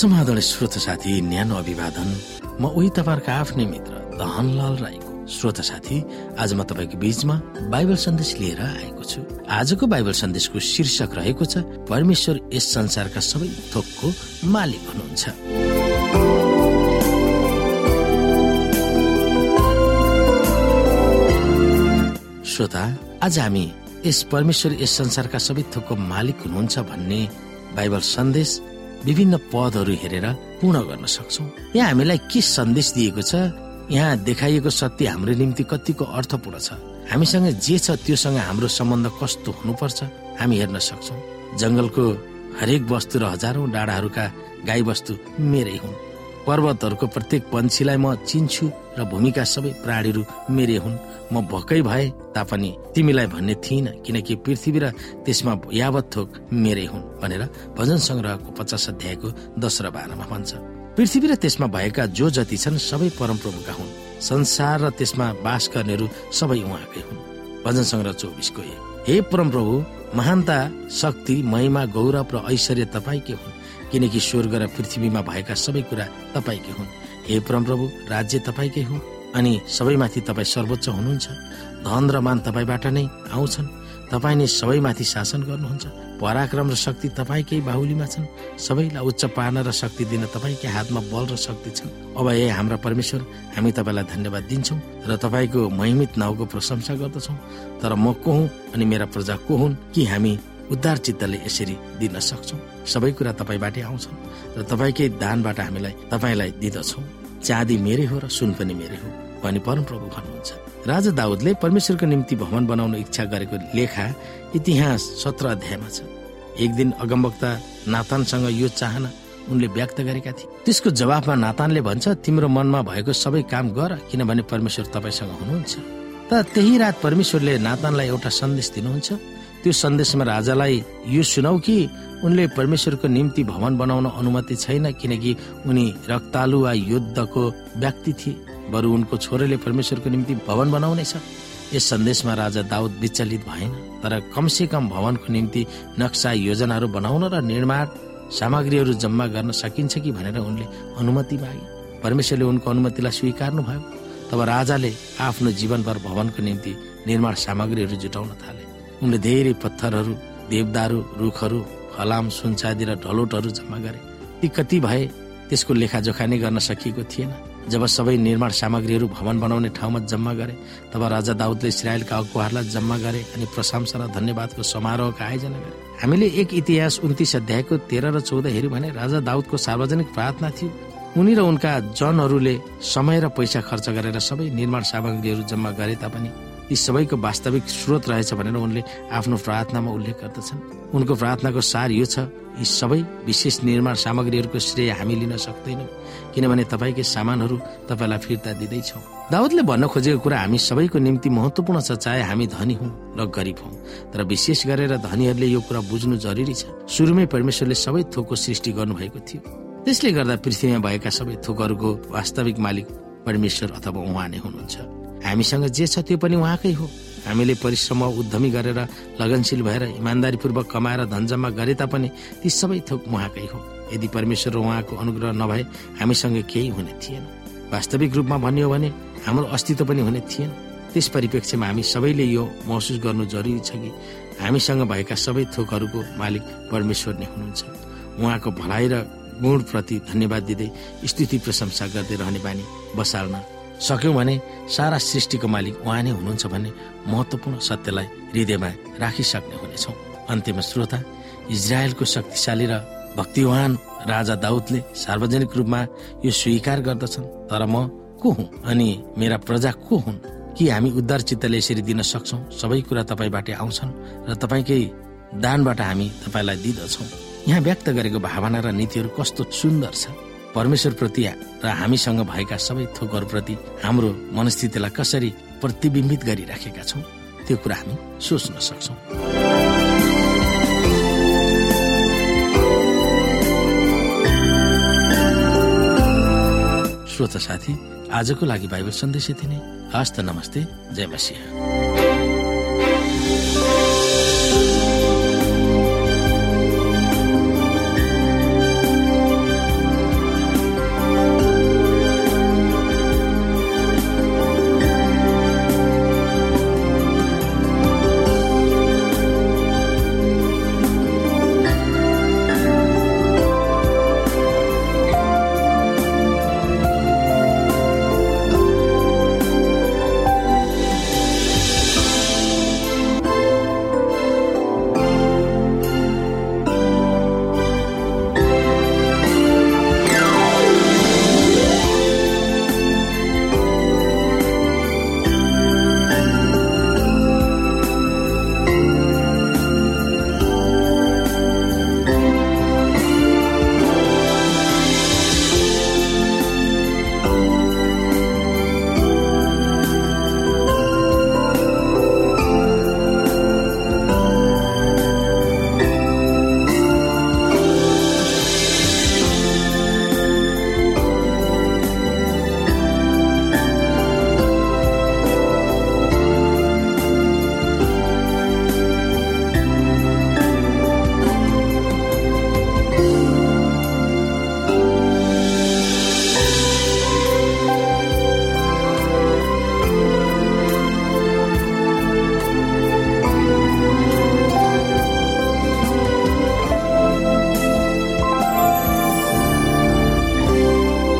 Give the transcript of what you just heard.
समाधान श्रोत साथी न्यानो अभिवादन। म उही तपाईँहरूको आफ्नै मित्र धनलाल राईको श्रोत साथी। आज म तपाईँको बीचमा बाइबल सन्देश लिएर आएको छु। आजको बाइबल सन्देशको शीर्षक रहेको छ परमेश्वर यस संसारका सबै थोकको मालिक हुनुहुन्छ। श्रोता आज हामी यस परमेश्वर यस संसारका सबै थोकको मालिक हुनुहुन्छ भन्ने बाइबल सन्देश विभिन्न पदहरू हेरेर पूर्ण गर्न सक्छौ। यहाँ हामीलाई के सन्देश दिएको छ? यहाँ देखाइएको सत्य हाम्रो निम्ति कतिको अर्थपूर्ण छ। हामीसँग जे छ त्योसँग हाम्रो सम्बन्ध कस्तो हुनुपर्छ हामी हेर्न सक्छौ। जंगलको हरेक वस्तु र हजारौं डाँडाहरूका गाई वस्तु मेरै हुन्। पर्वतहरूको प्रत्येक पन्छीलाई म चिन्छु र भूमिका सबै प्राणीहरू मेरै हुन्। म भकै भए तापनि तिमीलाई भन्ने थिइन किनकि पृथ्वी र त्यसमा यावत थोक मेरै हुन् भनेर भजन संग्रहको पचास अध्यायको दश र बाह्रमा भन्छ। पृथ्वी र त्यसमा भएका जो जति छन् सबै परमप्रभुका हुन्। संसार र त्यसमा बास गर्नेहरू सबै उहाँकै हुन्। भजन संग्रह चौबिसको हे परमप्रभु महानता शक्ति महिमा गौरव र ऐश्वर्य तपाईँकै हुन्। किनकि स्वर्ग र पृथ्वीमा भएका सबै कुरा तपाईँकै हुन्। हे परमप्रभु राज्य तपाईँकै हो अनि सबैमाथि तपाईँ सर्वोच्च हुनुहुन्छ। धन र मान तपाईँबाट नै आउँछन्। तपाईँ नै सबैमाथि शासन गर्नुहुन्छ। पराक्रम र शक्ति तपाईँकै बाहुलीमा छन्। सबैलाई उच्च पार्न र शक्ति दिन तपाईँकै हातमा बल र शक्ति छन्। अब ए हाम्रा परमेश्वर हामी तपाईँलाई धन्यवाद दिन्छौँ र तपाईँको महिमित नाउँको प्रशंसा गर्दछौँ। तर म को हुँ अनि मेरा प्रजा को हुन् कि हामी उद्धार चित्तले यसरी दिन सक्छौ। सबै कुरा तपाईँबाटै आउँछन् र तपाईँकै दानबाट हामीलाई तपाईँलाई दिँदछौ। चाँदी मेरै हो र सुन पनि मेरै हो भनी परमप्रभु भन्नुहुन्छ। राजा दाउदले परमेश्वरको निम्ति भवन बनाउन इच्छा गरेको लेखा इतिहास सत्र अध्यायमा छ। एक दिन अगमवक्ता नातानसँग यो चाहना उनले व्यक्त गरेका थिए। त्यसको जवाफमा नातानले भन्छ तिम्रो मनमा भएको सबै काम गर किनभने परमेश्वर तपाईँसँग हुनुहुन्छ। तर त्यही रात परमेश्वरले नातानलाई एउटा सन्देश दिनुहुन्छ। त्यो सन्देशमा राजालाई यो सुनाउ कि उनले परमेश्वरको निम्ति भवन बनाउन अनुमति छैन किनकि उनी रक्तालु वा युद्धको व्यक्ति थिए। बरु उनको छोराले परमेश्वरको निम्ति भवन बनाउनेछ यस सन्देशमा राजा दाउद विचलित भएन तर कमसे कम भवनको निम्ति नक्सा योजनाहरू बनाउन र निर्माण सामग्रीहरू जम्मा गर्न सकिन्छ कि भनेर उनले अनुमति मागे। परमेश्वरले उनको अनुमतिलाई स्वीकार्नु भयो तब राजाले आफ्नो जीवनभर भवनको निम्ति निर्माण सामग्रीहरू जुटाउन थाले। उनले धेरै पत्थरहरू देवदारू रुखहरू फलाम सुनचादी र ढलोटहरू जम्मा गरे। ती कति भए त्यसको लेखाजोखा नै गर्न सकिएको थिएन। जब सबै निर्माण सामग्रीहरू भवन बनाउने ठाउँमा जम्मा गरे तब राजा दाउदले इसरायलका अगुवाहरूलाई जम्मा गरे अनि प्रशंसा र धन्यवादको समारोहको आयोजना गरे। हामीले एक इतिहास उन्तिस अध्यायको तेह्र र चौध हेऱ्यौँ भने राजा दाउदको सार्वजनिक प्रार्थना थियो। उनी र उनका जनहरूले समय र पैसा खर्च गरेर सबै निर्माण सामग्रीहरू जम्मा गरे तापनि यी सबैको वास्तविक स्रोत रहेछ भनेर उनले आफ्नो प्रार्थनामा उल्लेख गर्दछन्। उनको प्रार्थनाको सार यो छ यी सबै विशेष निर्माण सामग्रीहरूको श्रेय हामी लिन सक्दैनौँ किनभने तपाईँकै सामानहरू तपाईँलाई फिर्ता दिँदैछौ दाउदले भन्न खोजेको कुरा हामी सबैको निम्ति महत्वपूर्ण छ चाहे हामी धनी हौ र गरिब हौ। तर विशेष गरेर धनीहरूले यो कुरा बुझ्नु जरुरी छ। सुरुमै परमेश्वरले सबै थोकको सृष्टि गर्नुभएको थियो। त्यसले गर्दा पृथ्वीमा भएका सबै थोकहरूको वास्तविक मालिक परमेश्वर अथवा उहाँ नै हुनुहुन्छ। हामीसँग जे छ त्यो पनि उहाँकै हो। हामीले परिश्रम उद्यमी गरेर लगनशील भएर इमान्दारीपूर्वक कमाएर धन जम्मा गरे तापनि ती सबै थोक उहाँकै हो। यदि परमेश्वर उहाँको अनुग्रह नभए हामीसँग केही हुने थिएन। वास्तविक रूपमा भन्यो भने हाम्रो अस्तित्व पनि हुने थिएन। त्यस परिप्रेक्ष्यमा हामी सबैले यो महसुस गर्नु जरुरी छ कि हामीसँग भएका सबै थोकहरूको मालिक परमेश्वर नै हुनुहुन्छ। उहाँको भलाइ र गुणप्रति धन्यवाद दिँदै स्थिति प्रशंसा गर्दै रहने बानी बसाल्न सक्यौँ भने सारा सृष्टिको मालिक उहाँ नै हुनुहुन्छ भन्ने महत्वपूर्ण सत्यलाई हृदयमा राखिसक्ने हुनेछौँ। अन्त्यमा श्रोता इजरायलको शक्तिशाली र भक्तिवान राजा दाउदले सार्वजनिक रूपमा यो स्वीकार गर्दछन् तर म को हुँ अनि मेरा प्रजा को हुन्? कि हामी उद्धार चित्तले यसरी दिन सक्छौँ? सबै कुरा तपाईँबाटै आउँछन् र तपाईँकै दानबाट हामी तपाईँलाई दिँदछौँ। यहाँ व्यक्त गरेको भावना र नीतिहरू कस्तो सुन्दर छ परमेश्वरप्रति र हामीसँग भएका सबै थोकहरूप्रति हाम्रो मनस्थितिलाई कसरी प्रतिबिम्बित गरिराखेका छौँ त्यो कुरा हामी सोच्न सक्छौँ। श्रोत साथी आजको लागि बाइबल सन्देश यति नै। हस्त नमस्ते जय मसिंह।